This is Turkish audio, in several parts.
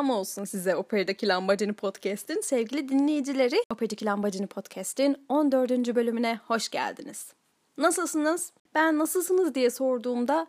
Selam olsun size Operadaki Lambacını Podcast'in sevgili dinleyicileri. Operadaki Lambacını Podcast'in 14. bölümüne hoş geldiniz. Nasılsınız? Ben nasılsınız diye sorduğumda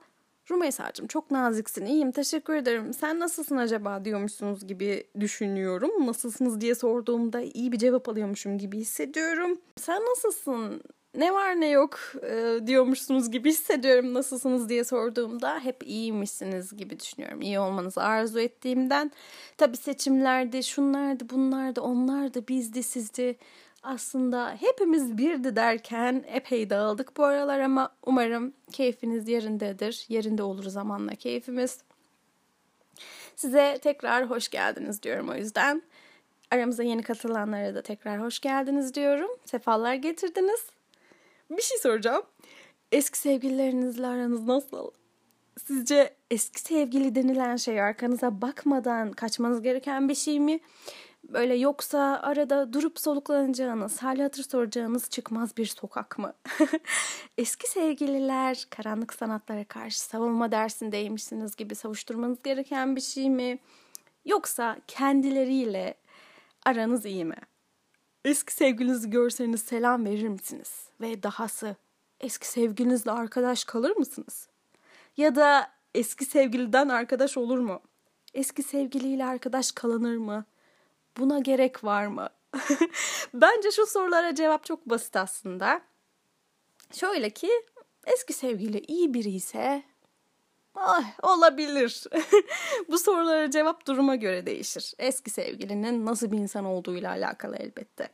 Rumeysa'cığım çok naziksin, iyiyim, teşekkür ederim. Sen nasılsın acaba diyormuşsunuz gibi düşünüyorum. Nasılsınız diye sorduğumda iyi bir cevap alıyormuşum gibi hissediyorum. Sen nasılsın? Ne var ne yok e, diyormuşsunuz gibi hissediyorum nasılsınız diye sorduğumda hep iyiymişsiniz gibi düşünüyorum. İyi olmanızı arzu ettiğimden. Tabi seçimlerdi, şunlardı, bunlardı, onlardı, bizdi, sizdi. Aslında hepimiz birdi derken epey dağıldık bu aralar ama umarım keyfiniz yerindedir. Yerinde olur zamanla keyfimiz. Size tekrar hoş geldiniz diyorum o yüzden. Aramıza yeni katılanlara da tekrar hoş geldiniz diyorum. Sefalar getirdiniz. Bir şey soracağım. Eski sevgililerinizle aranız nasıl? Sizce eski sevgili denilen şey arkanıza bakmadan kaçmanız gereken bir şey mi? Böyle yoksa arada durup soluklanacağınız, hali hatır soracağınız çıkmaz bir sokak mı? Eski sevgililer karanlık sanatlara karşı savunma dersindeymişsiniz gibi savuşturmanız gereken bir şey mi? Yoksa kendileriyle aranız iyi mi? Eski sevgilinizi görseniz selam verir misiniz? Ve dahası eski sevgilinizle arkadaş kalır mısınız? Ya da eski sevgiliden arkadaş olur mu? Eski sevgiliyle arkadaş kalınır mı? Buna gerek var mı? Bence şu sorulara cevap çok basit aslında. Şöyle ki eski sevgili iyi biri ise Ay, olabilir. Bu sorulara cevap duruma göre değişir. Eski sevgilinin nasıl bir insan olduğuyla alakalı elbette.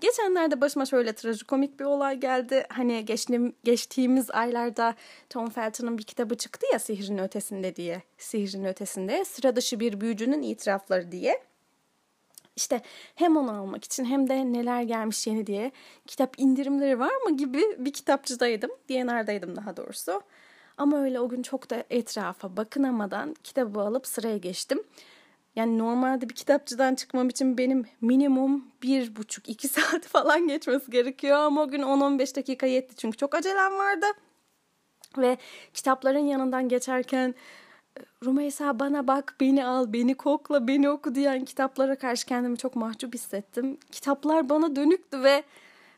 Geçenlerde başıma şöyle trajikomik bir olay geldi. Hani geçtiğim, geçtiğimiz aylarda Tom Felton'ın bir kitabı çıktı ya Sihrin Ötesinde diye. Sihrin Ötesinde sıra dışı bir büyücünün itirafları diye. İşte hem onu almak için hem de neler gelmiş yeni diye kitap indirimleri var mı gibi bir kitapçıdaydım. DNR'daydım daha doğrusu. Ama öyle o gün çok da etrafa bakınamadan kitabı alıp sıraya geçtim. Yani normalde bir kitapçıdan çıkmam için benim minimum bir buçuk iki saat falan geçmesi gerekiyor. Ama o gün 10-15 dakika yetti çünkü çok acelem vardı. Ve kitapların yanından geçerken Rumeysa bana bak, beni al, beni kokla, beni oku diyen kitaplara karşı kendimi çok mahcup hissettim. Kitaplar bana dönüktü ve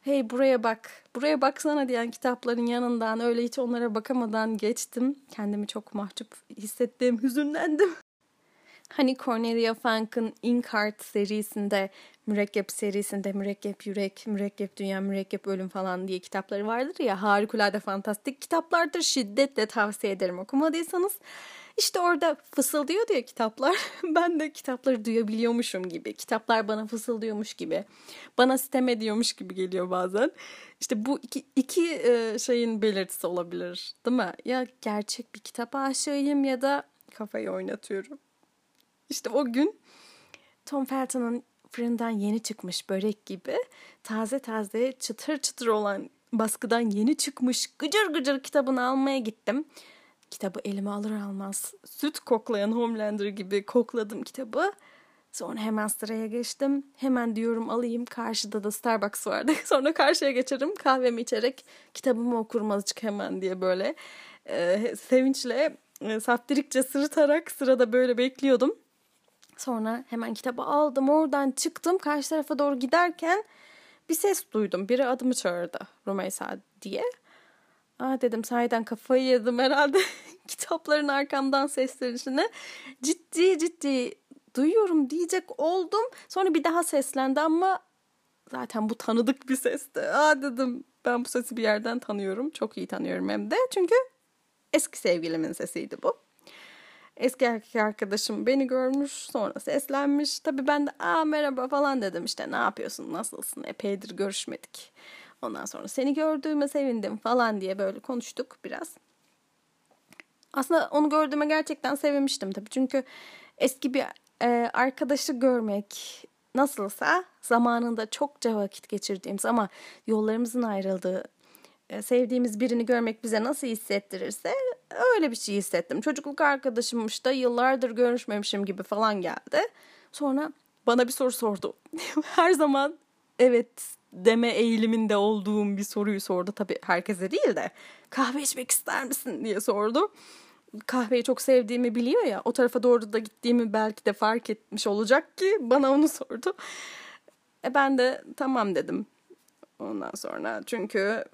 hey buraya bak, buraya baksana diyen kitapların yanından öyle hiç onlara bakamadan geçtim. Kendimi çok mahcup hissettim, hüzünlendim. Hani Cornelia Funk'ın Inkheart serisinde, mürekkep serisinde mürekkep yürek, mürekkep dünya, mürekkep ölüm falan diye kitapları vardır ya harikulade fantastik kitaplardır. Şiddetle tavsiye ederim okumadıysanız. İşte orada fısıldıyor diyor kitaplar. ben de kitapları duyabiliyormuşum gibi. Kitaplar bana fısıldıyormuş gibi. Bana sitem ediyormuş gibi geliyor bazen. İşte bu iki, iki e, şeyin belirtisi olabilir değil mi? Ya gerçek bir kitap aşığıyım ya da kafayı oynatıyorum. İşte o gün Tom Felton'ın fırından yeni çıkmış börek gibi taze taze çıtır çıtır olan baskıdan yeni çıkmış gıcır gıcır kitabını almaya gittim. Kitabı elime alır almaz süt koklayan Homelander gibi kokladım kitabı. Sonra hemen sıraya geçtim. Hemen diyorum alayım. Karşıda da Starbucks vardı. Sonra karşıya geçerim. Kahvemi içerek kitabımı okurum azıcık hemen diye böyle e, sevinçle e, saftirikçe sırıtarak sırada böyle bekliyordum. Sonra hemen kitabı aldım oradan çıktım karşı tarafa doğru giderken bir ses duydum. Biri adımı çağırdı Rumeysa diye. Aa dedim sahiden kafayı yedim herhalde kitapların arkamdan seslenişini. Ciddi ciddi duyuyorum diyecek oldum. Sonra bir daha seslendi ama zaten bu tanıdık bir sesti. Aa dedim ben bu sesi bir yerden tanıyorum. Çok iyi tanıyorum hem de. Çünkü eski sevgilimin sesiydi bu. Eski erkek arkadaşım beni görmüş sonra seslenmiş. Tabii ben de aa merhaba falan dedim işte ne yapıyorsun nasılsın epeydir görüşmedik. Ondan sonra seni gördüğüme sevindim falan diye böyle konuştuk biraz. Aslında onu gördüğüme gerçekten sevinmiştim tabii. Çünkü eski bir e, arkadaşı görmek nasılsa zamanında çokça vakit geçirdiğimiz ama yollarımızın ayrıldığı e, sevdiğimiz birini görmek bize nasıl hissettirirse öyle bir şey hissettim. Çocukluk arkadaşımmış da yıllardır görüşmemişim gibi falan geldi. Sonra bana bir soru sordu. Her zaman evet deme eğiliminde olduğum bir soruyu sordu. Tabii herkese değil de kahve içmek ister misin diye sordu. kahveyi çok sevdiğimi biliyor ya. O tarafa doğru da gittiğimi belki de fark etmiş olacak ki bana onu sordu. E ben de tamam dedim. Ondan sonra çünkü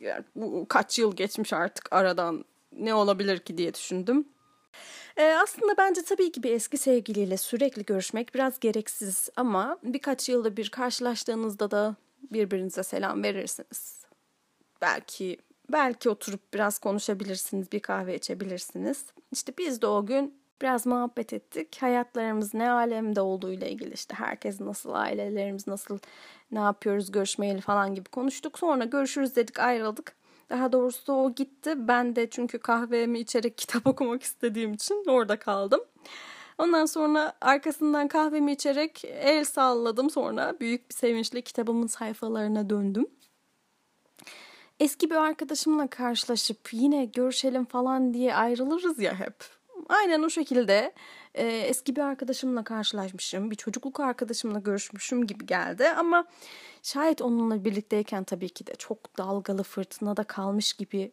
yani bu kaç yıl geçmiş artık aradan ne olabilir ki diye düşündüm. Ee, aslında bence tabii ki bir eski sevgiliyle sürekli görüşmek biraz gereksiz ama birkaç yılda bir karşılaştığınızda da birbirinize selam verirsiniz. Belki belki oturup biraz konuşabilirsiniz, bir kahve içebilirsiniz. İşte biz de o gün biraz muhabbet ettik. Hayatlarımız ne alemde olduğuyla ilgili işte herkes nasıl, ailelerimiz nasıl, ne yapıyoruz görüşmeyeli falan gibi konuştuk. Sonra görüşürüz dedik ayrıldık. Daha doğrusu o gitti. Ben de çünkü kahvemi içerek kitap okumak istediğim için orada kaldım. Ondan sonra arkasından kahvemi içerek el salladım. Sonra büyük bir sevinçle kitabımın sayfalarına döndüm. Eski bir arkadaşımla karşılaşıp yine görüşelim falan diye ayrılırız ya hep. Aynen o şekilde e, eski bir arkadaşımla karşılaşmışım, bir çocukluk arkadaşımla görüşmüşüm gibi geldi ama şayet onunla birlikteyken tabii ki de çok dalgalı fırtınada kalmış gibi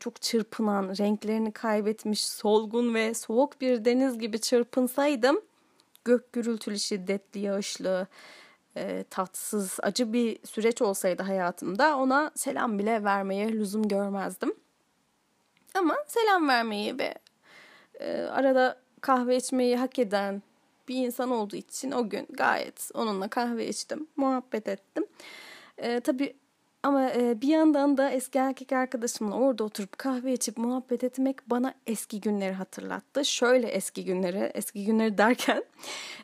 çok çırpınan, renklerini kaybetmiş, solgun ve soğuk bir deniz gibi çırpınsaydım gök gürültülü, şiddetli, yağışlı, e, tatsız, acı bir süreç olsaydı hayatımda ona selam bile vermeye lüzum görmezdim. Ama selam vermeyi ve e, arada kahve içmeyi hak eden bir insan olduğu için o gün gayet onunla kahve içtim, muhabbet ettim. E, tabii ama e, bir yandan da eski erkek arkadaşımla orada oturup kahve içip muhabbet etmek bana eski günleri hatırlattı. Şöyle eski günleri, eski günleri derken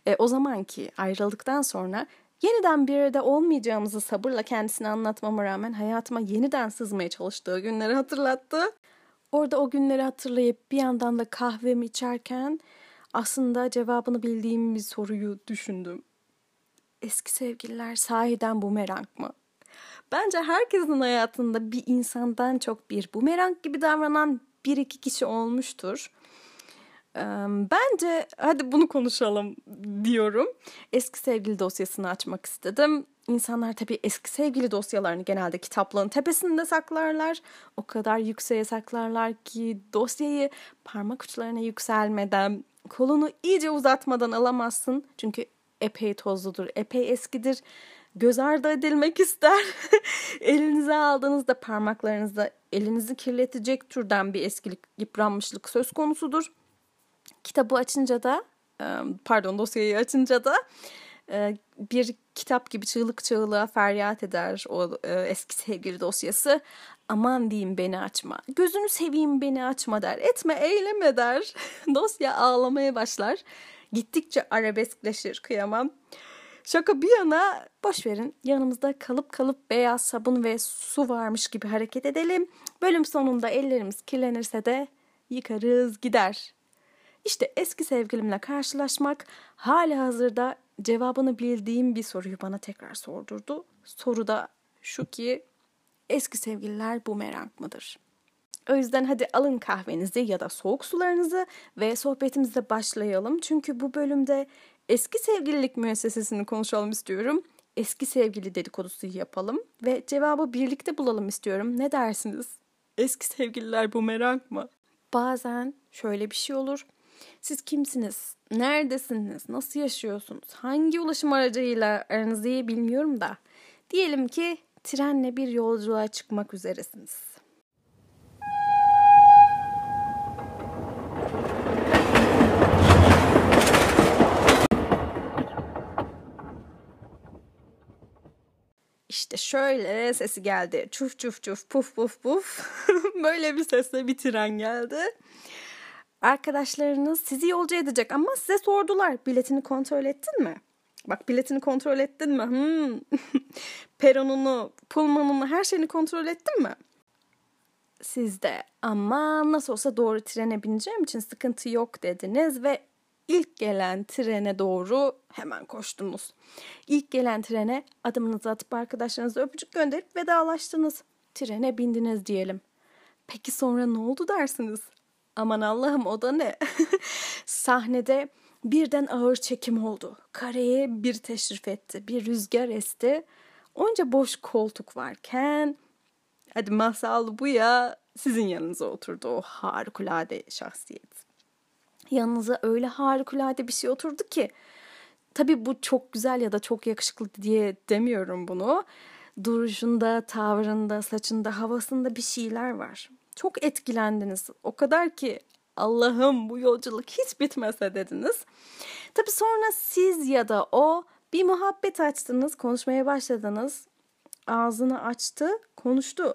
e, o zamanki ayrıldıktan sonra yeniden bir arada olmayacağımızı sabırla kendisine anlatmama rağmen hayatıma yeniden sızmaya çalıştığı günleri hatırlattı. Orada o günleri hatırlayıp bir yandan da kahvemi içerken aslında cevabını bildiğim bir soruyu düşündüm. Eski sevgililer sahiden bumerang mı? Bence herkesin hayatında bir insandan çok bir bumerang gibi davranan bir iki kişi olmuştur. Bence hadi bunu konuşalım diyorum. Eski sevgili dosyasını açmak istedim. İnsanlar tabii eski sevgili dosyalarını genelde kitaplığın tepesinde saklarlar. O kadar yükseğe saklarlar ki dosyayı parmak uçlarına yükselmeden, kolunu iyice uzatmadan alamazsın. Çünkü epey tozludur, epey eskidir. Göz ardı edilmek ister. Elinize aldığınızda parmaklarınızda elinizi kirletecek türden bir eskilik, yıpranmışlık söz konusudur. Kitabı açınca da, pardon dosyayı açınca da bir kitap gibi çığlık çığlığa feryat eder o eski sevgili dosyası. Aman diyeyim beni açma. Gözünü seveyim beni açma der. Etme eyleme der. Dosya ağlamaya başlar. Gittikçe arabeskleşir kıyamam. Şaka bir yana boş verin. Yanımızda kalıp kalıp beyaz sabun ve su varmış gibi hareket edelim. Bölüm sonunda ellerimiz kirlenirse de yıkarız gider. İşte eski sevgilimle karşılaşmak hali hazırda cevabını bildiğim bir soruyu bana tekrar sordurdu. Soru da şu ki eski sevgililer bumerang mıdır? O yüzden hadi alın kahvenizi ya da soğuk sularınızı ve sohbetimize başlayalım. Çünkü bu bölümde eski sevgililik müessesesini konuşalım istiyorum. Eski sevgili dedikodusu yapalım ve cevabı birlikte bulalım istiyorum. Ne dersiniz? Eski sevgililer bumerang mı? Bazen şöyle bir şey olur. Siz kimsiniz? Neredesiniz? Nasıl yaşıyorsunuz? Hangi ulaşım aracıyla aranız iyi bilmiyorum da. Diyelim ki trenle bir yolculuğa çıkmak üzeresiniz. İşte şöyle sesi geldi. Çuf çuf çuf puf puf puf. Böyle bir sesle bir tren geldi. Arkadaşlarınız sizi yolcu edecek ama size sordular. Biletini kontrol ettin mi? Bak biletini kontrol ettin mi? Hmm. Peronunu, pulmanını, her şeyini kontrol ettin mi? Siz de ama nasıl olsa doğru trene bineceğim için sıkıntı yok dediniz ve ilk gelen trene doğru hemen koştunuz. İlk gelen trene adımınızı atıp arkadaşlarınıza öpücük gönderip vedalaştınız. Trene bindiniz diyelim. Peki sonra ne oldu dersiniz? Aman Allah'ım o da ne? Sahnede birden ağır çekim oldu. Kareye bir teşrif etti. Bir rüzgar esti. Onca boş koltuk varken hadi masal bu ya sizin yanınıza oturdu o harikulade şahsiyet. Yanınıza öyle harikulade bir şey oturdu ki tabii bu çok güzel ya da çok yakışıklı diye demiyorum bunu. Duruşunda, tavrında, saçında, havasında bir şeyler var. Çok etkilendiniz. O kadar ki Allah'ım bu yolculuk hiç bitmese dediniz. Tabii sonra siz ya da o bir muhabbet açtınız, konuşmaya başladınız. Ağzını açtı, konuştu.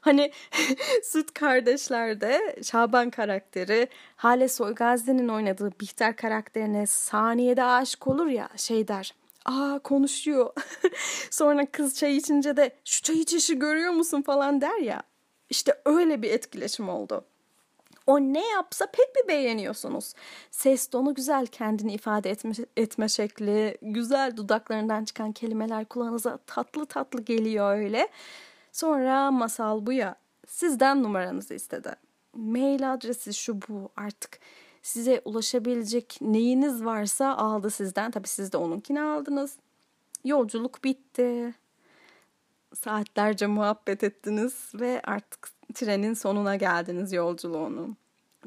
Hani Süt Kardeşler'de Şaban karakteri Hale Soygazi'nin oynadığı Bihter karakterine saniyede aşık olur ya şey der. Aa konuşuyor. Sonra kız çay içince de şu çay içişi görüyor musun falan der ya. İşte öyle bir etkileşim oldu. O ne yapsa pek bir beğeniyorsunuz. Ses tonu güzel, kendini ifade etme, etme şekli, güzel dudaklarından çıkan kelimeler kulağınıza tatlı tatlı geliyor öyle. Sonra masal bu ya, sizden numaranızı istedi. Mail adresi şu bu artık size ulaşabilecek neyiniz varsa aldı sizden. Tabii siz de onunkini aldınız. Yolculuk bitti. Saatlerce muhabbet ettiniz ve artık trenin sonuna geldiniz yolculuğunun.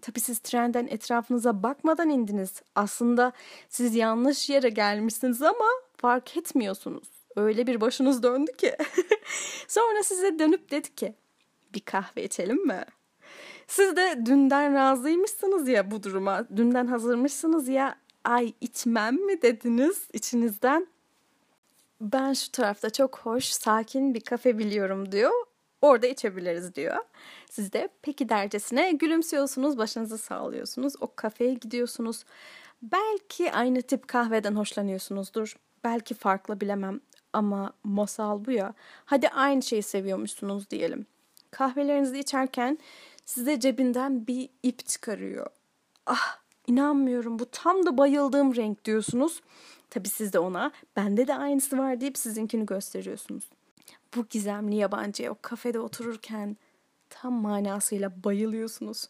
Tabii siz trenden etrafınıza bakmadan indiniz. Aslında siz yanlış yere gelmişsiniz ama fark etmiyorsunuz. Öyle bir başınız döndü ki. Sonra size dönüp dedi ki bir kahve içelim mi? Siz de dünden razıymışsınız ya bu duruma. Dünden hazırmışsınız ya ay içmem mi dediniz içinizden. Ben şu tarafta çok hoş, sakin bir kafe biliyorum diyor. Orada içebiliriz diyor. Siz de peki dercesine gülümsüyorsunuz, başınızı sağlıyorsunuz. O kafeye gidiyorsunuz. Belki aynı tip kahveden hoşlanıyorsunuzdur. Belki farklı bilemem ama masal bu ya. Hadi aynı şeyi seviyormuşsunuz diyelim. Kahvelerinizi içerken size cebinden bir ip çıkarıyor. Ah inanmıyorum bu tam da bayıldığım renk diyorsunuz. Tabi siz de ona bende de aynısı var deyip sizinkini gösteriyorsunuz. Bu gizemli yabancıya o kafede otururken tam manasıyla bayılıyorsunuz.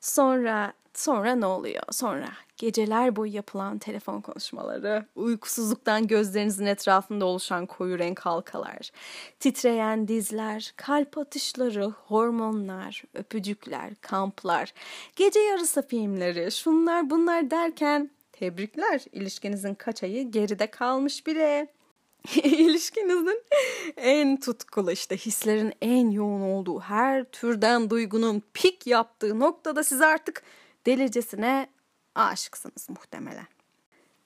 Sonra sonra ne oluyor? Sonra geceler boyu yapılan telefon konuşmaları, uykusuzluktan gözlerinizin etrafında oluşan koyu renk halkalar, titreyen dizler, kalp atışları, hormonlar, öpücükler, kamplar, gece yarısı filmleri, şunlar bunlar derken tebrikler ilişkinizin kaç ayı geride kalmış bile. ilişkinizin en tutkulu işte hislerin en yoğun olduğu her türden duygunun pik yaptığı noktada siz artık delicesine aşıksınız muhtemelen.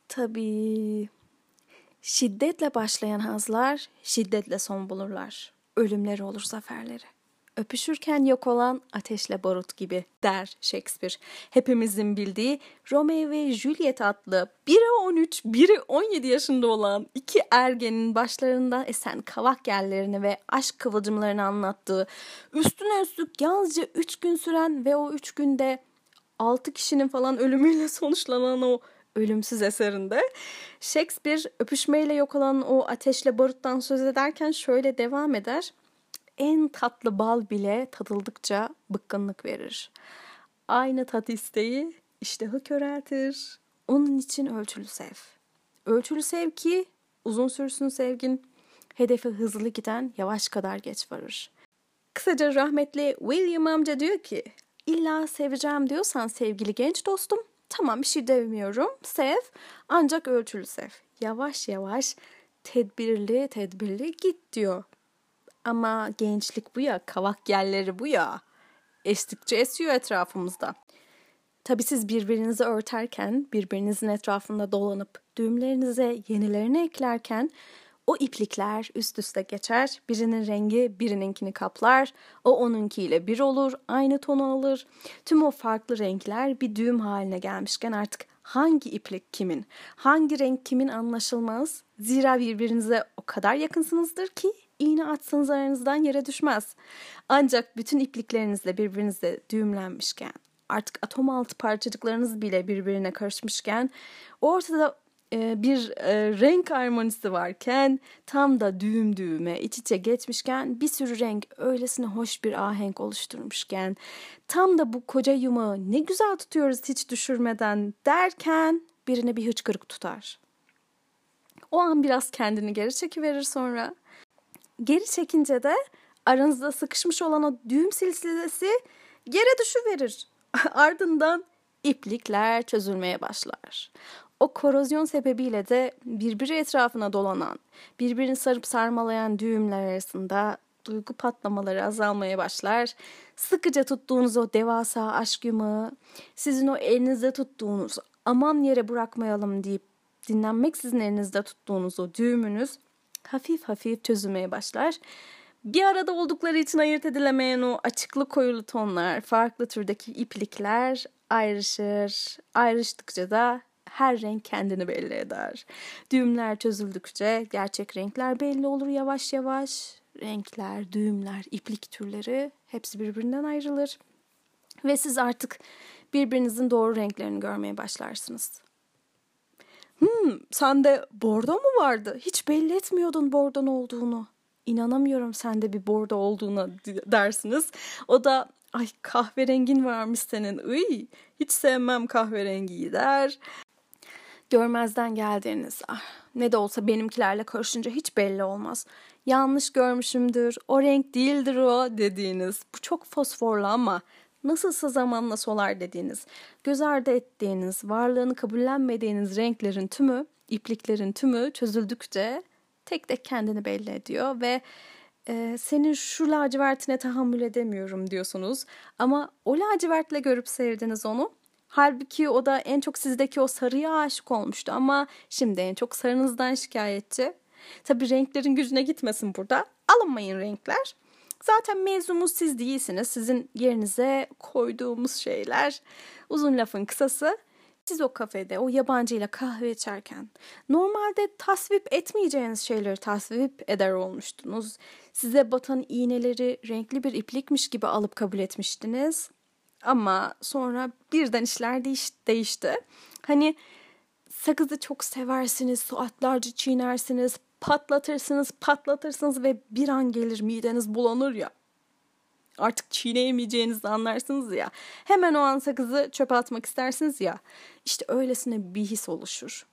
Tabii şiddetle başlayan hazlar şiddetle son bulurlar. Ölümleri olur zaferleri. Öpüşürken yok olan ateşle barut gibi der Shakespeare. Hepimizin bildiği Romeo ve Juliet adlı biri 13, biri 17 yaşında olan iki ergenin başlarında esen kavak yerlerini ve aşk kıvılcımlarını anlattığı, üstüne üstlük yalnızca 3 gün süren ve o 3 günde 6 kişinin falan ölümüyle sonuçlanan o ölümsüz eserinde Shakespeare öpüşmeyle yok olan o ateşle baruttan söz ederken şöyle devam eder en tatlı bal bile tadıldıkça bıkkınlık verir. Aynı tat isteği iştahı köreltir. Onun için ölçülü sev. Ölçülü sev ki uzun sürsün sevgin. Hedefe hızlı giden yavaş kadar geç varır. Kısaca rahmetli William amca diyor ki illa seveceğim diyorsan sevgili genç dostum tamam bir şey demiyorum sev ancak ölçülü sev. Yavaş yavaş tedbirli tedbirli git diyor. Ama gençlik bu ya, kavak yerleri bu ya. Estikçe esiyor etrafımızda. Tabii siz birbirinizi örterken, birbirinizin etrafında dolanıp düğümlerinize yenilerini eklerken o iplikler üst üste geçer. Birinin rengi birininkini kaplar. O onunkiyle bir olur, aynı tonu alır. Tüm o farklı renkler bir düğüm haline gelmişken artık hangi iplik kimin, hangi renk kimin anlaşılmaz. Zira birbirinize o kadar yakınsınızdır ki iğne atsanız aranızdan yere düşmez. Ancak bütün ipliklerinizle birbirinize düğümlenmişken, artık atom altı parçacıklarınız bile birbirine karışmışken, ortada bir e, renk harmonisi varken tam da düğüm düğüme iç içe geçmişken bir sürü renk öylesine hoş bir ahenk oluşturmuşken tam da bu koca yumağı ne güzel tutuyoruz hiç düşürmeden derken birine bir hıçkırık tutar. O an biraz kendini geri çekiverir sonra Geri çekince de Aranızda sıkışmış olan o düğüm silsilesi yere düşüverir. Ardından iplikler çözülmeye başlar. O korozyon sebebiyle de birbiri etrafına dolanan, birbirini sarıp sarmalayan düğümler arasında duygu patlamaları azalmaya başlar. Sıkıca tuttuğunuz o devasa aşk yumağı, sizin o elinizde tuttuğunuz aman yere bırakmayalım deyip dinlenmek sizin elinizde tuttuğunuz o düğümünüz hafif hafif çözülmeye başlar. Bir arada oldukları için ayırt edilemeyen o açıklı koyulu tonlar, farklı türdeki iplikler ayrışır. Ayrıştıkça da her renk kendini belli eder. Düğümler çözüldükçe gerçek renkler belli olur yavaş yavaş. Renkler, düğümler, iplik türleri hepsi birbirinden ayrılır. Ve siz artık birbirinizin doğru renklerini görmeye başlarsınız. Hmm, sende bordo mu vardı? Hiç belli etmiyordun bordon olduğunu. İnanamıyorum sende bir bordo olduğuna dersiniz. O da ay kahverengin varmış senin. Uy, hiç sevmem kahverengiyi der. Görmezden geldiğiniz ah, ne de olsa benimkilerle karışınca hiç belli olmaz. Yanlış görmüşümdür, o renk değildir o dediğiniz. Bu çok fosforlu ama nasılsa zamanla solar dediğiniz, göz ardı ettiğiniz, varlığını kabullenmediğiniz renklerin tümü, ipliklerin tümü çözüldükçe tek tek kendini belli ediyor ve e, senin şu lacivertine tahammül edemiyorum diyorsunuz. Ama o lacivertle görüp sevdiniz onu. Halbuki o da en çok sizdeki o sarıya aşık olmuştu ama şimdi en çok sarınızdan şikayetçi. Tabii renklerin gücüne gitmesin burada. Alınmayın renkler. Zaten mezunumuz siz değilsiniz. Sizin yerinize koyduğumuz şeyler. Uzun lafın kısası siz o kafede o yabancıyla kahve içerken normalde tasvip etmeyeceğiniz şeyleri tasvip eder olmuştunuz. Size batan iğneleri renkli bir iplikmiş gibi alıp kabul etmiştiniz. Ama sonra birden işler değiş değişti. Hani sakızı çok seversiniz, saatlerce çiğnersiniz, patlatırsınız, patlatırsınız ve bir an gelir mideniz bulanır ya. Artık çiğneyemeyeceğinizi anlarsınız ya. Hemen o an sakızı çöpe atmak istersiniz ya. İşte öylesine bir his oluşur.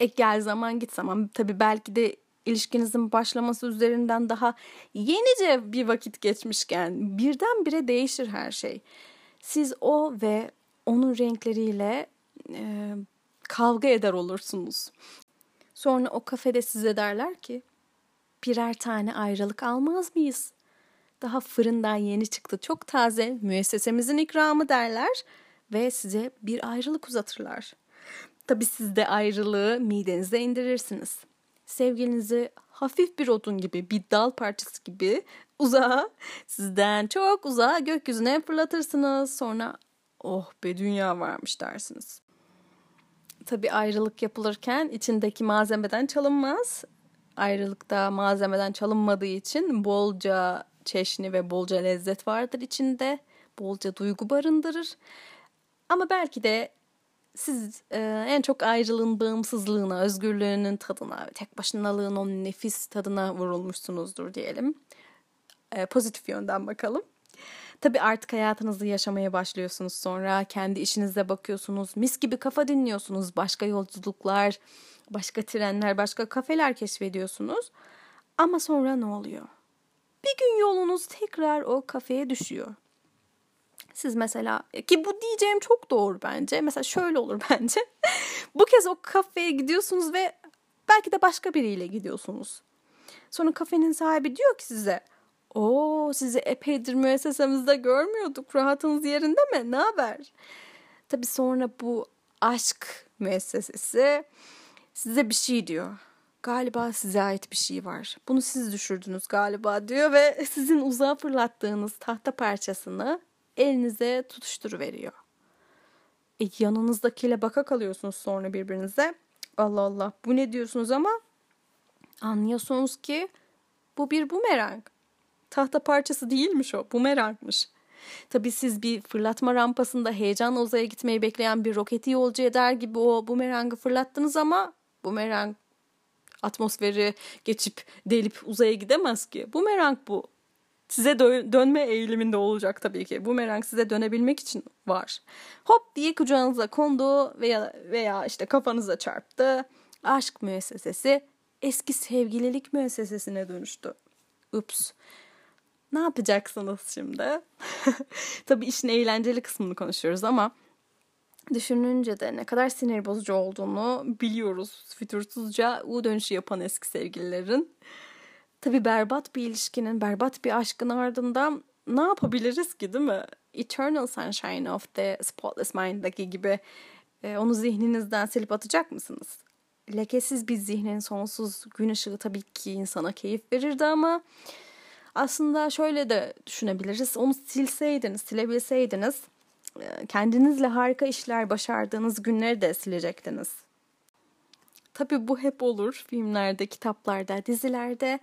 E gel zaman git zaman. Tabii belki de ilişkinizin başlaması üzerinden daha yenice bir vakit geçmişken birdenbire değişir her şey. Siz o ve onun renkleriyle e, kavga eder olursunuz. Sonra o kafede size derler ki birer tane ayrılık almaz mıyız? Daha fırından yeni çıktı çok taze müessesemizin ikramı derler ve size bir ayrılık uzatırlar. Tabi siz de ayrılığı midenize indirirsiniz. Sevgilinizi hafif bir odun gibi, bir dal parçası gibi uzağa, sizden çok uzağa gökyüzüne fırlatırsınız. Sonra oh be dünya varmış dersiniz. Tabi ayrılık yapılırken içindeki malzemeden çalınmaz. Ayrılıkta malzemeden çalınmadığı için bolca çeşni ve bolca lezzet vardır içinde. Bolca duygu barındırır. Ama belki de siz e, en çok ayrılığın bağımsızlığına, özgürlüğünün tadına, tek başınalığın o nefis tadına vurulmuşsunuzdur diyelim. E, pozitif yönden bakalım. Tabii artık hayatınızı yaşamaya başlıyorsunuz sonra. Kendi işinize bakıyorsunuz. Mis gibi kafa dinliyorsunuz. Başka yolculuklar, başka trenler, başka kafeler keşfediyorsunuz. Ama sonra ne oluyor? Bir gün yolunuz tekrar o kafeye düşüyor. Siz mesela ki bu diyeceğim çok doğru bence. Mesela şöyle olur bence. bu kez o kafeye gidiyorsunuz ve belki de başka biriyle gidiyorsunuz. Sonra kafenin sahibi diyor ki size o sizi epeydir müessesemizde görmüyorduk. Rahatınız yerinde mi? Ne haber? Tabii sonra bu aşk müessesesi size bir şey diyor. Galiba size ait bir şey var. Bunu siz düşürdünüz galiba diyor ve sizin uzağa fırlattığınız tahta parçasını elinize tutuşturuveriyor. E, yanınızdakiyle baka kalıyorsunuz sonra birbirinize. Allah Allah bu ne diyorsunuz ama anlıyorsunuz ki bu bir bumerang. Tahta parçası değilmiş o, bumerangmış. Tabii siz bir fırlatma rampasında heyecanla uzaya gitmeyi bekleyen bir roketi yolcu eder gibi o bumerangı fırlattınız ama bumerang atmosferi geçip delip uzaya gidemez ki. Bumerang bu size dö- dönme eğiliminde olacak tabii ki. Bu merak size dönebilmek için var. Hop diye kucağınıza kondu veya veya işte kafanıza çarptı. Aşk müessesesi eski sevgililik müessesesine dönüştü. Ups. Ne yapacaksınız şimdi? Tabii işin eğlenceli kısmını konuşuyoruz ama düşününce de ne kadar sinir bozucu olduğunu biliyoruz. Fütursuzca U dönüşü yapan eski sevgililerin. Tabii berbat bir ilişkinin, berbat bir aşkın ardından ne yapabiliriz ki değil mi? Eternal Sunshine of the Spotless Mind'daki gibi e, onu zihninizden silip atacak mısınız? Lekesiz bir zihnin sonsuz gün ışığı tabii ki insana keyif verirdi ama aslında şöyle de düşünebiliriz. Onu silseydiniz, silebilseydiniz e, kendinizle harika işler başardığınız günleri de silecektiniz. Tabii bu hep olur filmlerde, kitaplarda, dizilerde.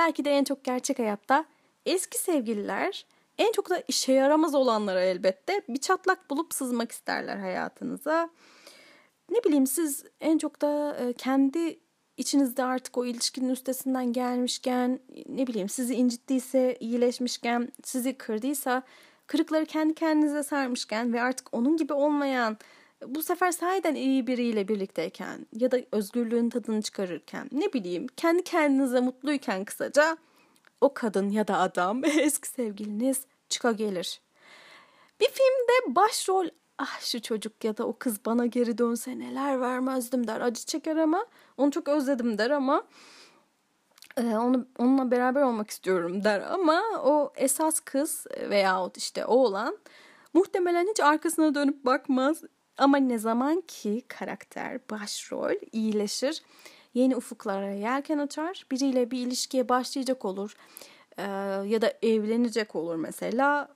Belki de en çok gerçek hayatta eski sevgililer en çok da işe yaramaz olanlara elbette bir çatlak bulup sızmak isterler hayatınıza. Ne bileyim siz en çok da e, kendi içinizde artık o ilişkinin üstesinden gelmişken ne bileyim sizi incittiyse iyileşmişken sizi kırdıysa kırıkları kendi kendinize sarmışken ve artık onun gibi olmayan bu sefer sahiden iyi biriyle birlikteyken ya da özgürlüğün tadını çıkarırken ne bileyim kendi kendinize mutluyken kısaca o kadın ya da adam eski sevgiliniz çıka gelir. Bir filmde başrol ah şu çocuk ya da o kız bana geri dönse neler vermezdim der. Acı çeker ama onu çok özledim der ama e, onu onunla beraber olmak istiyorum der ama o esas kız veyahut işte oğlan muhtemelen hiç arkasına dönüp bakmaz. Ama ne zaman ki karakter, başrol iyileşir, yeni ufuklara yelken açar, biriyle bir ilişkiye başlayacak olur e, ya da evlenecek olur mesela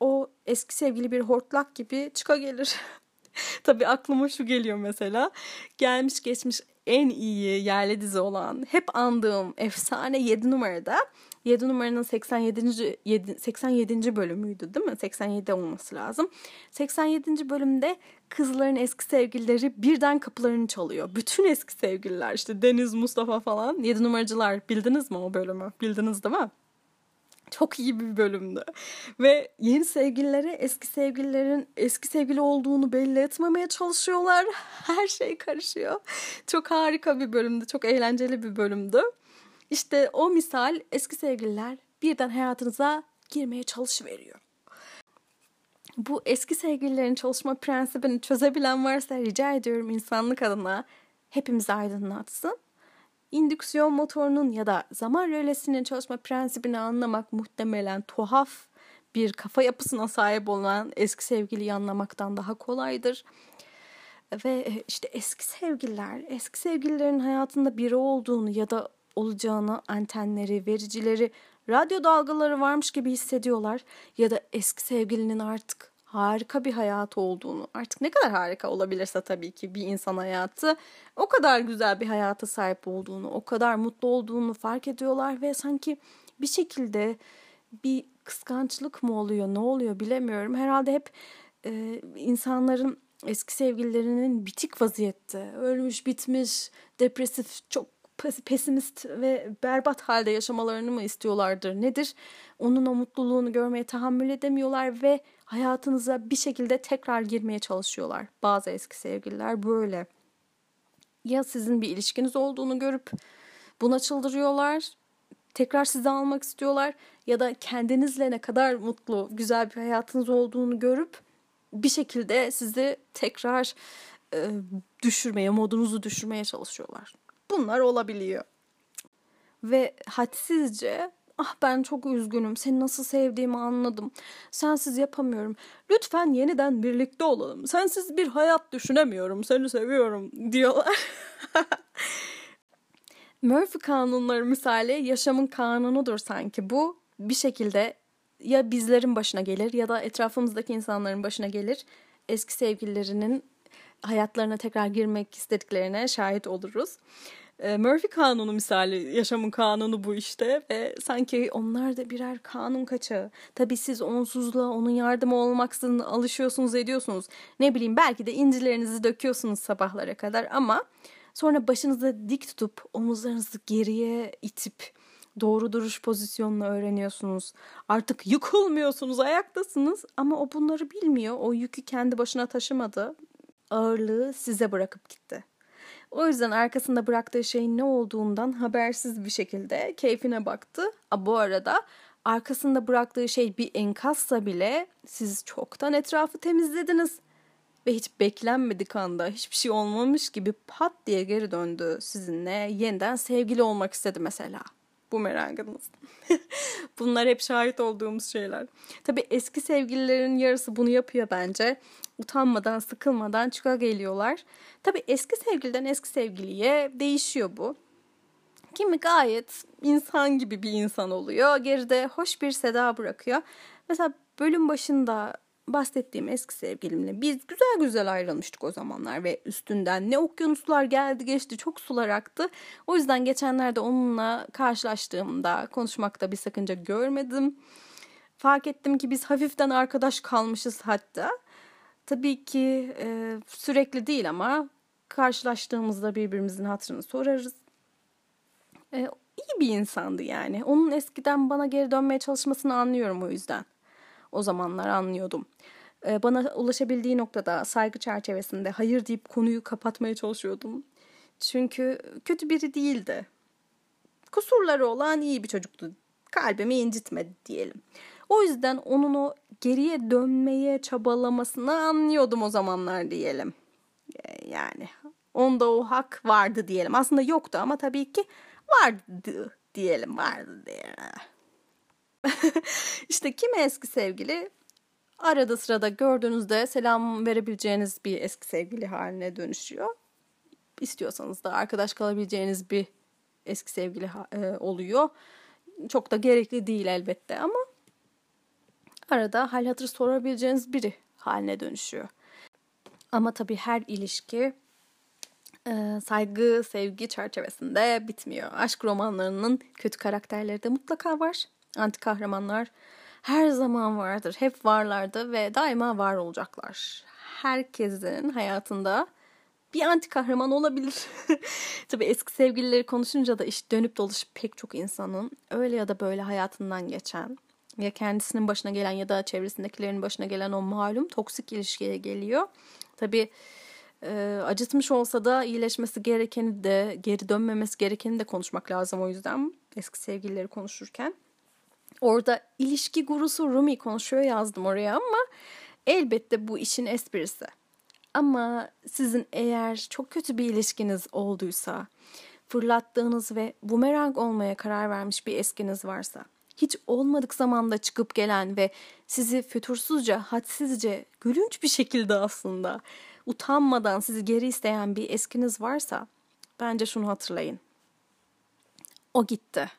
o eski sevgili bir hortlak gibi çıka gelir. Tabii aklıma şu geliyor mesela. Gelmiş geçmiş en iyi yerli dizi olan hep andığım efsane 7 numarada 7 numaranın 87. 7, 87. bölümüydü değil mi? 87 olması lazım. 87. bölümde kızların eski sevgilileri birden kapılarını çalıyor. Bütün eski sevgililer işte Deniz, Mustafa falan 7 numaracılar bildiniz mi o bölümü? Bildiniz değil mi? Çok iyi bir bölümdü. Ve yeni sevgililere eski sevgililerin eski sevgili olduğunu belli etmemeye çalışıyorlar. Her şey karışıyor. Çok harika bir bölümdü. Çok eğlenceli bir bölümdü. İşte o misal eski sevgililer birden hayatınıza girmeye çalışıveriyor. Bu eski sevgililerin çalışma prensibini çözebilen varsa rica ediyorum insanlık adına hepimizi aydınlatsın. İndüksiyon motorunun ya da zaman rölesinin çalışma prensibini anlamak muhtemelen tuhaf bir kafa yapısına sahip olan eski sevgiliyi anlamaktan daha kolaydır. Ve e, işte eski sevgililer, eski sevgililerin hayatında biri olduğunu ya da olacağını antenleri, vericileri, radyo dalgaları varmış gibi hissediyorlar ya da eski sevgilinin artık harika bir hayat olduğunu, artık ne kadar harika olabilirse tabii ki bir insan hayatı, o kadar güzel bir hayata sahip olduğunu, o kadar mutlu olduğunu fark ediyorlar ve sanki bir şekilde bir kıskançlık mı oluyor, ne oluyor bilemiyorum. Herhalde hep e, insanların eski sevgililerinin bitik vaziyette, ölmüş, bitmiş, depresif, çok pesimist ve berbat halde yaşamalarını mı istiyorlardır nedir? Onun o mutluluğunu görmeye tahammül edemiyorlar ve hayatınıza bir şekilde tekrar girmeye çalışıyorlar. Bazı eski sevgililer böyle. Ya sizin bir ilişkiniz olduğunu görüp buna çıldırıyorlar, tekrar sizi almak istiyorlar ya da kendinizle ne kadar mutlu, güzel bir hayatınız olduğunu görüp bir şekilde sizi tekrar e, düşürmeye, modunuzu düşürmeye çalışıyorlar. Bunlar olabiliyor. Ve hadsizce ah ben çok üzgünüm seni nasıl sevdiğimi anladım. Sensiz yapamıyorum. Lütfen yeniden birlikte olalım. Sensiz bir hayat düşünemiyorum. Seni seviyorum diyorlar. Murphy kanunları misali yaşamın kanunudur sanki bu. Bir şekilde ya bizlerin başına gelir ya da etrafımızdaki insanların başına gelir. Eski sevgililerinin hayatlarına tekrar girmek istediklerine şahit oluruz. Ee, Murphy kanunu misali yaşamın kanunu bu işte ve sanki onlar da birer kanun kaçağı. Tabii siz onsuzluğa onun yardımı olmaksızın alışıyorsunuz ediyorsunuz. Ne bileyim belki de incilerinizi döküyorsunuz sabahlara kadar ama sonra başınızı dik tutup omuzlarınızı geriye itip doğru duruş pozisyonunu öğreniyorsunuz. Artık yıkılmıyorsunuz, ayaktasınız ama o bunları bilmiyor. O yükü kendi başına taşımadı. Ağırlığı size bırakıp gitti. O yüzden arkasında bıraktığı şeyin ne olduğundan habersiz bir şekilde keyfine baktı. A, bu arada arkasında bıraktığı şey bir enkazsa bile siz çoktan etrafı temizlediniz. Ve hiç beklenmedik anda hiçbir şey olmamış gibi pat diye geri döndü sizinle yeniden sevgili olmak istedi mesela. Bu merakınız. Bunlar hep şahit olduğumuz şeyler. Tabii eski sevgililerin yarısı bunu yapıyor bence. Utanmadan, sıkılmadan çıka geliyorlar. Tabii eski sevgiliden eski sevgiliye değişiyor bu. Kimi gayet insan gibi bir insan oluyor. Geride hoş bir seda bırakıyor. Mesela bölüm başında bahsettiğim eski sevgilimle biz güzel güzel ayrılmıştık o zamanlar ve üstünden ne okyanuslar geldi geçti çok sular aktı. O yüzden geçenlerde onunla karşılaştığımda konuşmakta bir sakınca görmedim. Fark ettim ki biz hafiften arkadaş kalmışız hatta. Tabii ki e, sürekli değil ama karşılaştığımızda birbirimizin hatırını sorarız. E, iyi bir insandı yani. Onun eskiden bana geri dönmeye çalışmasını anlıyorum o yüzden. O zamanlar anlıyordum. E, bana ulaşabildiği noktada saygı çerçevesinde hayır deyip konuyu kapatmaya çalışıyordum. Çünkü kötü biri değildi. Kusurları olan iyi bir çocuktu. Kalbimi incitmedi diyelim. O yüzden onun o geriye dönmeye çabalamasını anlıyordum o zamanlar diyelim. E, yani onda o hak vardı diyelim. Aslında yoktu ama tabii ki vardı diyelim. Vardı diyelim. İşte kimi eski sevgili arada sırada gördüğünüzde selam verebileceğiniz bir eski sevgili haline dönüşüyor. İstiyorsanız da arkadaş kalabileceğiniz bir eski sevgili e, oluyor. Çok da gerekli değil elbette ama arada hal hatır sorabileceğiniz biri haline dönüşüyor. Ama tabii her ilişki e, saygı, sevgi çerçevesinde bitmiyor. Aşk romanlarının kötü karakterleri de mutlaka var. Anti kahramanlar her zaman vardır. Hep varlardı ve daima var olacaklar. Herkesin hayatında bir anti kahraman olabilir. Tabii eski sevgilileri konuşunca da iş dönüp dolaşıp pek çok insanın öyle ya da böyle hayatından geçen ya kendisinin başına gelen ya da çevresindekilerin başına gelen o malum toksik ilişkiye geliyor. Tabii e, acıtmış olsa da iyileşmesi gerekeni de geri dönmemesi gerekeni de konuşmak lazım o yüzden eski sevgilileri konuşurken. Orada ilişki gurusu Rumi konuşuyor yazdım oraya ama elbette bu işin esprisi. Ama sizin eğer çok kötü bir ilişkiniz olduysa, fırlattığınız ve bumerang olmaya karar vermiş bir eskiniz varsa, hiç olmadık zamanda çıkıp gelen ve sizi fütursuzca, hadsizce, gülünç bir şekilde aslında utanmadan sizi geri isteyen bir eskiniz varsa bence şunu hatırlayın. O gitti.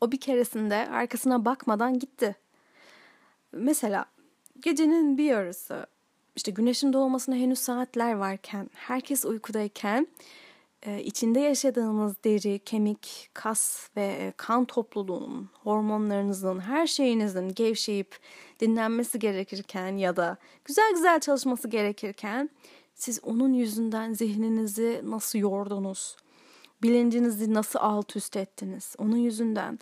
O bir keresinde arkasına bakmadan gitti. Mesela gecenin bir yarısı işte güneşin doğmasına henüz saatler varken, herkes uykudayken e, içinde yaşadığınız deri, kemik, kas ve kan topluluğunun, hormonlarınızın, her şeyinizin gevşeyip dinlenmesi gerekirken ya da güzel güzel çalışması gerekirken siz onun yüzünden zihninizi nasıl yordunuz? Bilincinizi nasıl alt üst ettiniz? Onun yüzünden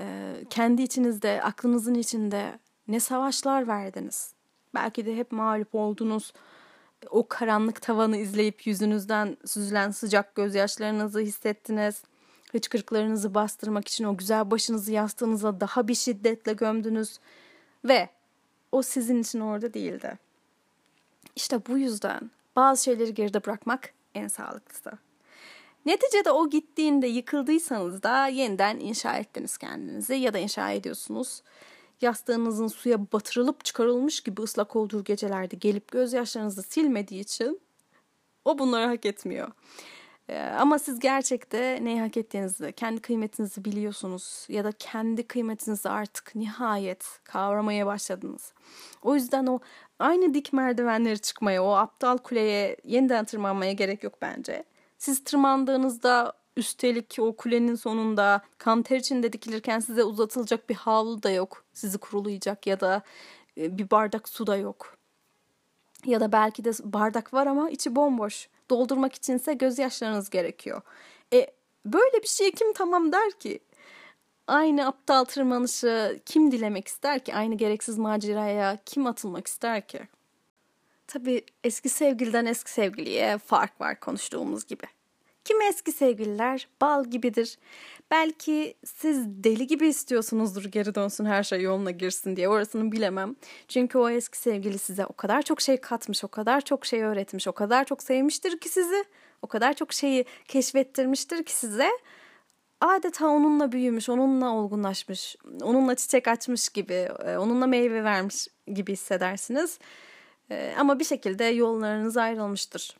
e, kendi içinizde, aklınızın içinde ne savaşlar verdiniz? Belki de hep mağlup oldunuz. O karanlık tavanı izleyip yüzünüzden süzülen sıcak gözyaşlarınızı hissettiniz. Hıçkırıklarınızı bastırmak için o güzel başınızı yastığınıza daha bir şiddetle gömdünüz. Ve o sizin için orada değildi. İşte bu yüzden bazı şeyleri geride bırakmak en sağlıklısı. Neticede o gittiğinde yıkıldıysanız da yeniden inşa ettiniz kendinizi ya da inşa ediyorsunuz. Yastığınızın suya batırılıp çıkarılmış gibi ıslak olduğu gecelerde gelip gözyaşlarınızı silmediği için o bunları hak etmiyor. Ee, ama siz gerçekte neyi hak ettiğinizi, kendi kıymetinizi biliyorsunuz ya da kendi kıymetinizi artık nihayet kavramaya başladınız. O yüzden o aynı dik merdivenleri çıkmaya, o aptal kuleye yeniden tırmanmaya gerek yok bence. Siz tırmandığınızda üstelik o kulenin sonunda kan ter içinde dikilirken size uzatılacak bir havlu da yok. Sizi kurulayacak ya da e, bir bardak su da yok. Ya da belki de bardak var ama içi bomboş. Doldurmak içinse gözyaşlarınız gerekiyor. E böyle bir şeye kim tamam der ki? Aynı aptal tırmanışı kim dilemek ister ki? Aynı gereksiz maceraya kim atılmak ister ki? Tabii eski sevgiliden eski sevgiliye fark var konuştuğumuz gibi. Kim eski sevgililer bal gibidir. Belki siz deli gibi istiyorsunuzdur geri dönsün her şey yoluna girsin diye orasını bilemem. Çünkü o eski sevgili size o kadar çok şey katmış, o kadar çok şey öğretmiş, o kadar çok sevmiştir ki sizi. O kadar çok şeyi keşfettirmiştir ki size adeta onunla büyümüş, onunla olgunlaşmış, onunla çiçek açmış gibi, e, onunla meyve vermiş gibi hissedersiniz. E, ama bir şekilde yollarınız ayrılmıştır.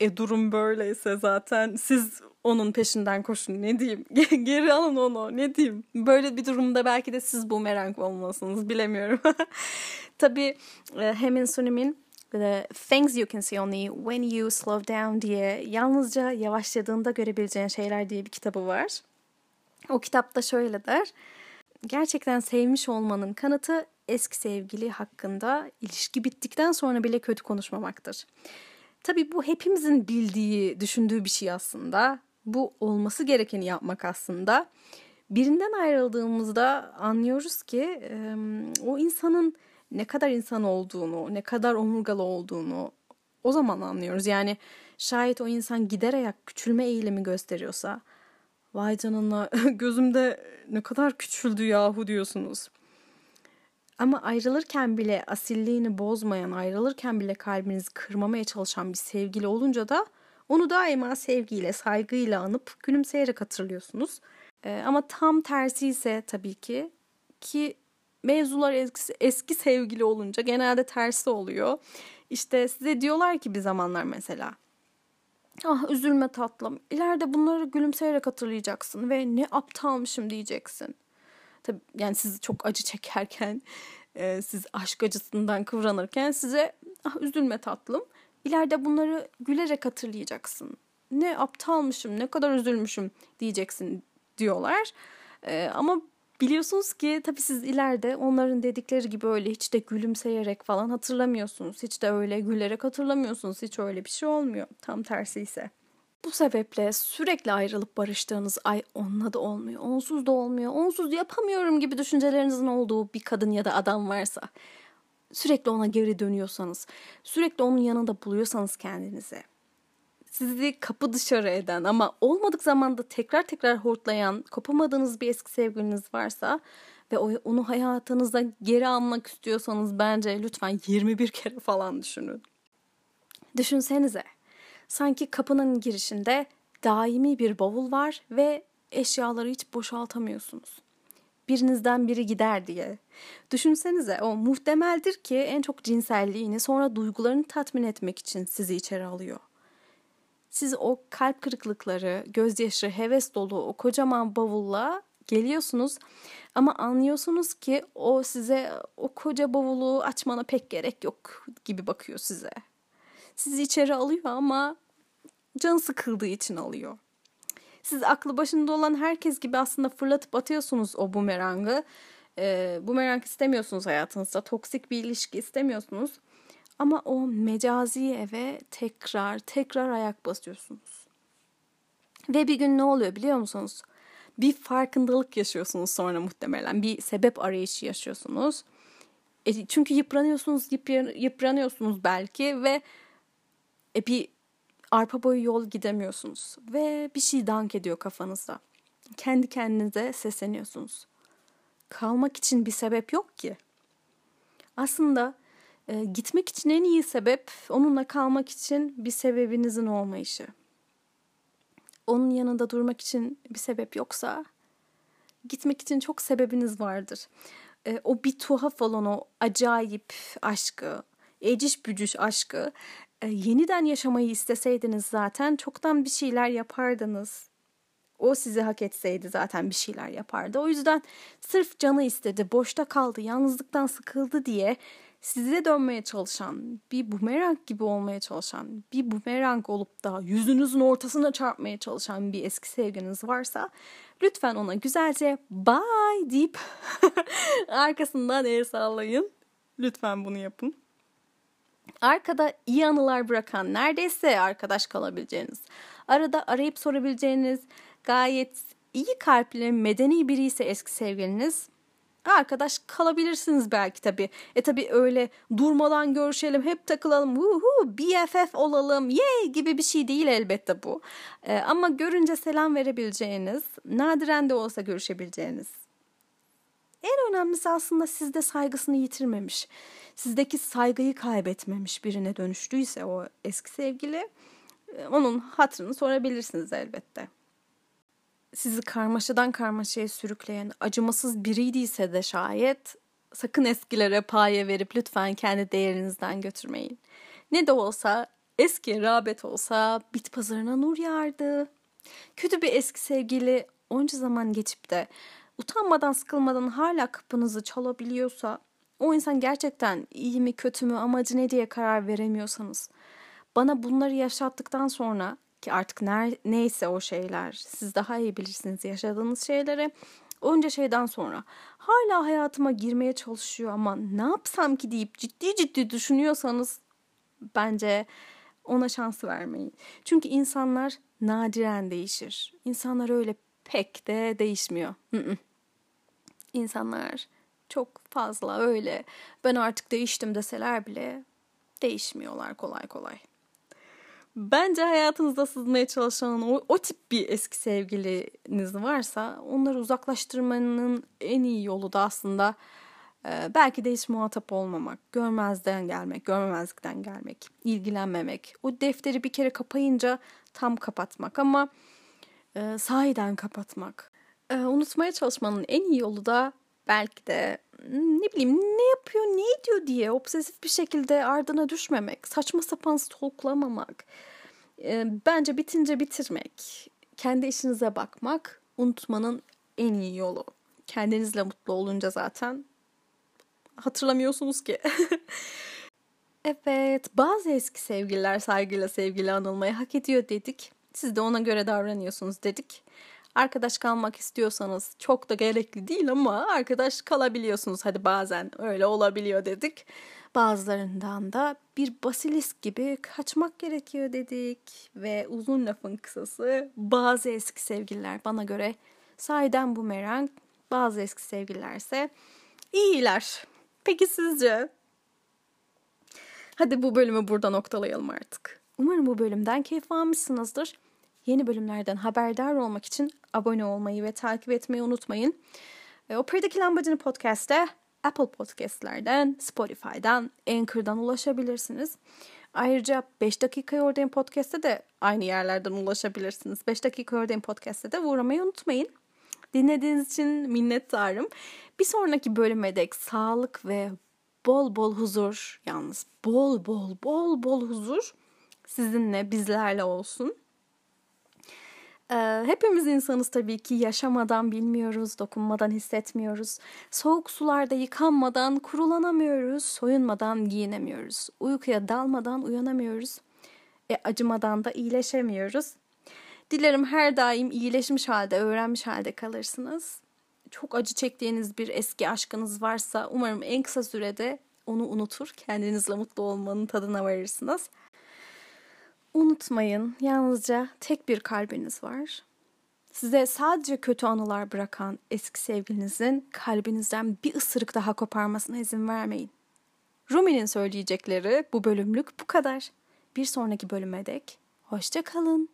E durum böyleyse zaten siz onun peşinden koşun ne diyeyim. Geri alın onu ne diyeyim. Böyle bir durumda belki de siz bu merak olmalısınız bilemiyorum. Tabii e, Hemin Sunim'in The Things You Can See Only When You Slow Down diye yalnızca yavaşladığında görebileceğin şeyler diye bir kitabı var. O kitapta şöyle der. Gerçekten sevmiş olmanın kanıtı eski sevgili hakkında ilişki bittikten sonra bile kötü konuşmamaktır. Tabii bu hepimizin bildiği, düşündüğü bir şey aslında. Bu olması gerekeni yapmak aslında. Birinden ayrıldığımızda anlıyoruz ki o insanın ne kadar insan olduğunu, ne kadar omurgalı olduğunu o zaman anlıyoruz. Yani şayet o insan giderek küçülme eğilimi gösteriyorsa vay canına gözümde ne kadar küçüldü yahu diyorsunuz. Ama ayrılırken bile asilliğini bozmayan, ayrılırken bile kalbinizi kırmamaya çalışan bir sevgili olunca da onu daima sevgiyle, saygıyla anıp gülümseyerek hatırlıyorsunuz. Ee, ama tam tersi ise tabii ki ki mevzular eski, eski sevgili olunca genelde tersi oluyor. İşte size diyorlar ki bir zamanlar mesela Ah üzülme tatlım. İleride bunları gülümseyerek hatırlayacaksın ve ne aptalmışım diyeceksin. Tabii yani sizi çok acı çekerken, e, siz aşk acısından kıvranırken size ah üzülme tatlım. İleride bunları gülerek hatırlayacaksın. Ne aptalmışım, ne kadar üzülmüşüm diyeceksin diyorlar. E, ama Biliyorsunuz ki tabii siz ileride onların dedikleri gibi öyle hiç de gülümseyerek falan hatırlamıyorsunuz. Hiç de öyle gülerek hatırlamıyorsunuz. Hiç öyle bir şey olmuyor. Tam tersi ise. Bu sebeple sürekli ayrılıp barıştığınız ay onunla da olmuyor, onsuz da olmuyor, onsuz yapamıyorum gibi düşüncelerinizin olduğu bir kadın ya da adam varsa, sürekli ona geri dönüyorsanız, sürekli onun yanında buluyorsanız kendinize, sizi kapı dışarı eden ama olmadık zamanda tekrar tekrar hortlayan, kopamadığınız bir eski sevgiliniz varsa ve onu hayatınızda geri almak istiyorsanız bence lütfen 21 kere falan düşünün. Düşünsenize. Sanki kapının girişinde daimi bir bavul var ve eşyaları hiç boşaltamıyorsunuz. Birinizden biri gider diye. Düşünsenize o muhtemeldir ki en çok cinselliğini sonra duygularını tatmin etmek için sizi içeri alıyor. Siz o kalp kırıklıkları, gözyaşı, heves dolu o kocaman bavulla geliyorsunuz ama anlıyorsunuz ki o size o koca bavulu açmana pek gerek yok gibi bakıyor size. Sizi içeri alıyor ama can sıkıldığı için alıyor. Siz aklı başında olan herkes gibi aslında fırlatıp atıyorsunuz o bumerangı. Ee, bumerang istemiyorsunuz hayatınızda. Toksik bir ilişki istemiyorsunuz. Ama o mecazi eve tekrar tekrar ayak basıyorsunuz. Ve bir gün ne oluyor biliyor musunuz? Bir farkındalık yaşıyorsunuz sonra muhtemelen. Bir sebep arayışı yaşıyorsunuz. E, çünkü yıpranıyorsunuz, yıpranıyorsunuz belki ve e, bir arpa boyu yol gidemiyorsunuz. Ve bir şey dank ediyor kafanızda. Kendi kendinize sesleniyorsunuz. Kalmak için bir sebep yok ki. Aslında e, gitmek için en iyi sebep onunla kalmak için bir sebebinizin olmayışı. Onun yanında durmak için bir sebep yoksa gitmek için çok sebebiniz vardır. E, o bir tuhaf olan o acayip aşkı, eciş bücüş aşkı e, yeniden yaşamayı isteseydiniz zaten çoktan bir şeyler yapardınız. O sizi hak etseydi zaten bir şeyler yapardı. O yüzden sırf canı istedi, boşta kaldı, yalnızlıktan sıkıldı diye size dönmeye çalışan, bir bumerang gibi olmaya çalışan, bir bumerang olup da yüzünüzün ortasına çarpmaya çalışan bir eski sevginiz varsa lütfen ona güzelce bye deyip arkasından el sallayın. Lütfen bunu yapın. Arkada iyi anılar bırakan, neredeyse arkadaş kalabileceğiniz, arada arayıp sorabileceğiniz, gayet iyi kalpli, medeni biri ise eski sevgiliniz arkadaş kalabilirsiniz belki tabii. E tabii öyle durmadan görüşelim, hep takılalım, uhu, BFF olalım, yay gibi bir şey değil elbette bu. E, ama görünce selam verebileceğiniz, nadiren de olsa görüşebileceğiniz. En önemlisi aslında sizde saygısını yitirmemiş, sizdeki saygıyı kaybetmemiş birine dönüştüyse o eski sevgili, e, onun hatırını sorabilirsiniz elbette sizi karmaşadan karmaşaya sürükleyen acımasız biriydiyse de şayet sakın eskilere paye verip lütfen kendi değerinizden götürmeyin. Ne de olsa eski rağbet olsa bit pazarına nur yağardı. Kötü bir eski sevgili onca zaman geçip de utanmadan sıkılmadan hala kapınızı çalabiliyorsa o insan gerçekten iyi mi kötü mü amacı ne diye karar veremiyorsanız bana bunları yaşattıktan sonra ki artık ner, neyse o şeyler siz daha iyi bilirsiniz yaşadığınız şeyleri onca şeyden sonra hala hayatıma girmeye çalışıyor ama ne yapsam ki deyip ciddi ciddi düşünüyorsanız bence ona şans vermeyin. Çünkü insanlar nadiren değişir. İnsanlar öyle pek de değişmiyor. İnsanlar çok fazla öyle ben artık değiştim deseler bile değişmiyorlar kolay kolay. Bence hayatınızda sızmaya çalışan o, o tip bir eski sevgiliniz varsa onları uzaklaştırmanın en iyi yolu da aslında e, belki de hiç muhatap olmamak, görmezden gelmek, görmemezlikten gelmek, ilgilenmemek. O defteri bir kere kapayınca tam kapatmak ama e, sahiden kapatmak. E, unutmaya çalışmanın en iyi yolu da belki de ne bileyim ne yapıyor ne ediyor diye obsesif bir şekilde ardına düşmemek, saçma sapan stalklamamak. E, bence bitince bitirmek, kendi işinize bakmak unutmanın en iyi yolu. Kendinizle mutlu olunca zaten hatırlamıyorsunuz ki. evet, bazı eski sevgililer saygıyla sevgili anılmayı hak ediyor dedik. Siz de ona göre davranıyorsunuz dedik. Arkadaş kalmak istiyorsanız çok da gerekli değil ama arkadaş kalabiliyorsunuz. Hadi bazen öyle olabiliyor dedik. Bazılarından da bir basilisk gibi kaçmak gerekiyor dedik. Ve uzun lafın kısası bazı eski sevgililer bana göre sahiden bumerang. Bazı eski sevgililerse iyiler. Peki sizce? Hadi bu bölümü burada noktalayalım artık. Umarım bu bölümden keyif almışsınızdır. Yeni bölümlerden haberdar olmak için abone olmayı ve takip etmeyi unutmayın. E, Operadaki Lambacını Podcast'te Apple Podcast'lerden, Spotify'dan, Anchor'dan ulaşabilirsiniz. Ayrıca 5 dakika oradayım podcast'te de aynı yerlerden ulaşabilirsiniz. 5 dakika oradayım podcast'te de uğramayı unutmayın. Dinlediğiniz için minnettarım. Bir sonraki bölüme dek sağlık ve bol bol huzur yalnız bol bol bol bol huzur sizinle bizlerle olsun. Ee, hepimiz insanız tabii ki yaşamadan bilmiyoruz, dokunmadan hissetmiyoruz. Soğuk sularda yıkanmadan kurulanamıyoruz, soyunmadan giyinemiyoruz. Uykuya dalmadan uyanamıyoruz. E, acımadan da iyileşemiyoruz. Dilerim her daim iyileşmiş halde, öğrenmiş halde kalırsınız. Çok acı çektiğiniz bir eski aşkınız varsa umarım en kısa sürede onu unutur, kendinizle mutlu olmanın tadına varırsınız. Unutmayın, yalnızca tek bir kalbiniz var. Size sadece kötü anılar bırakan eski sevgilinizin kalbinizden bir ısırık daha koparmasına izin vermeyin. Rumi'nin söyleyecekleri bu bölümlük bu kadar. Bir sonraki bölüme dek hoşça kalın.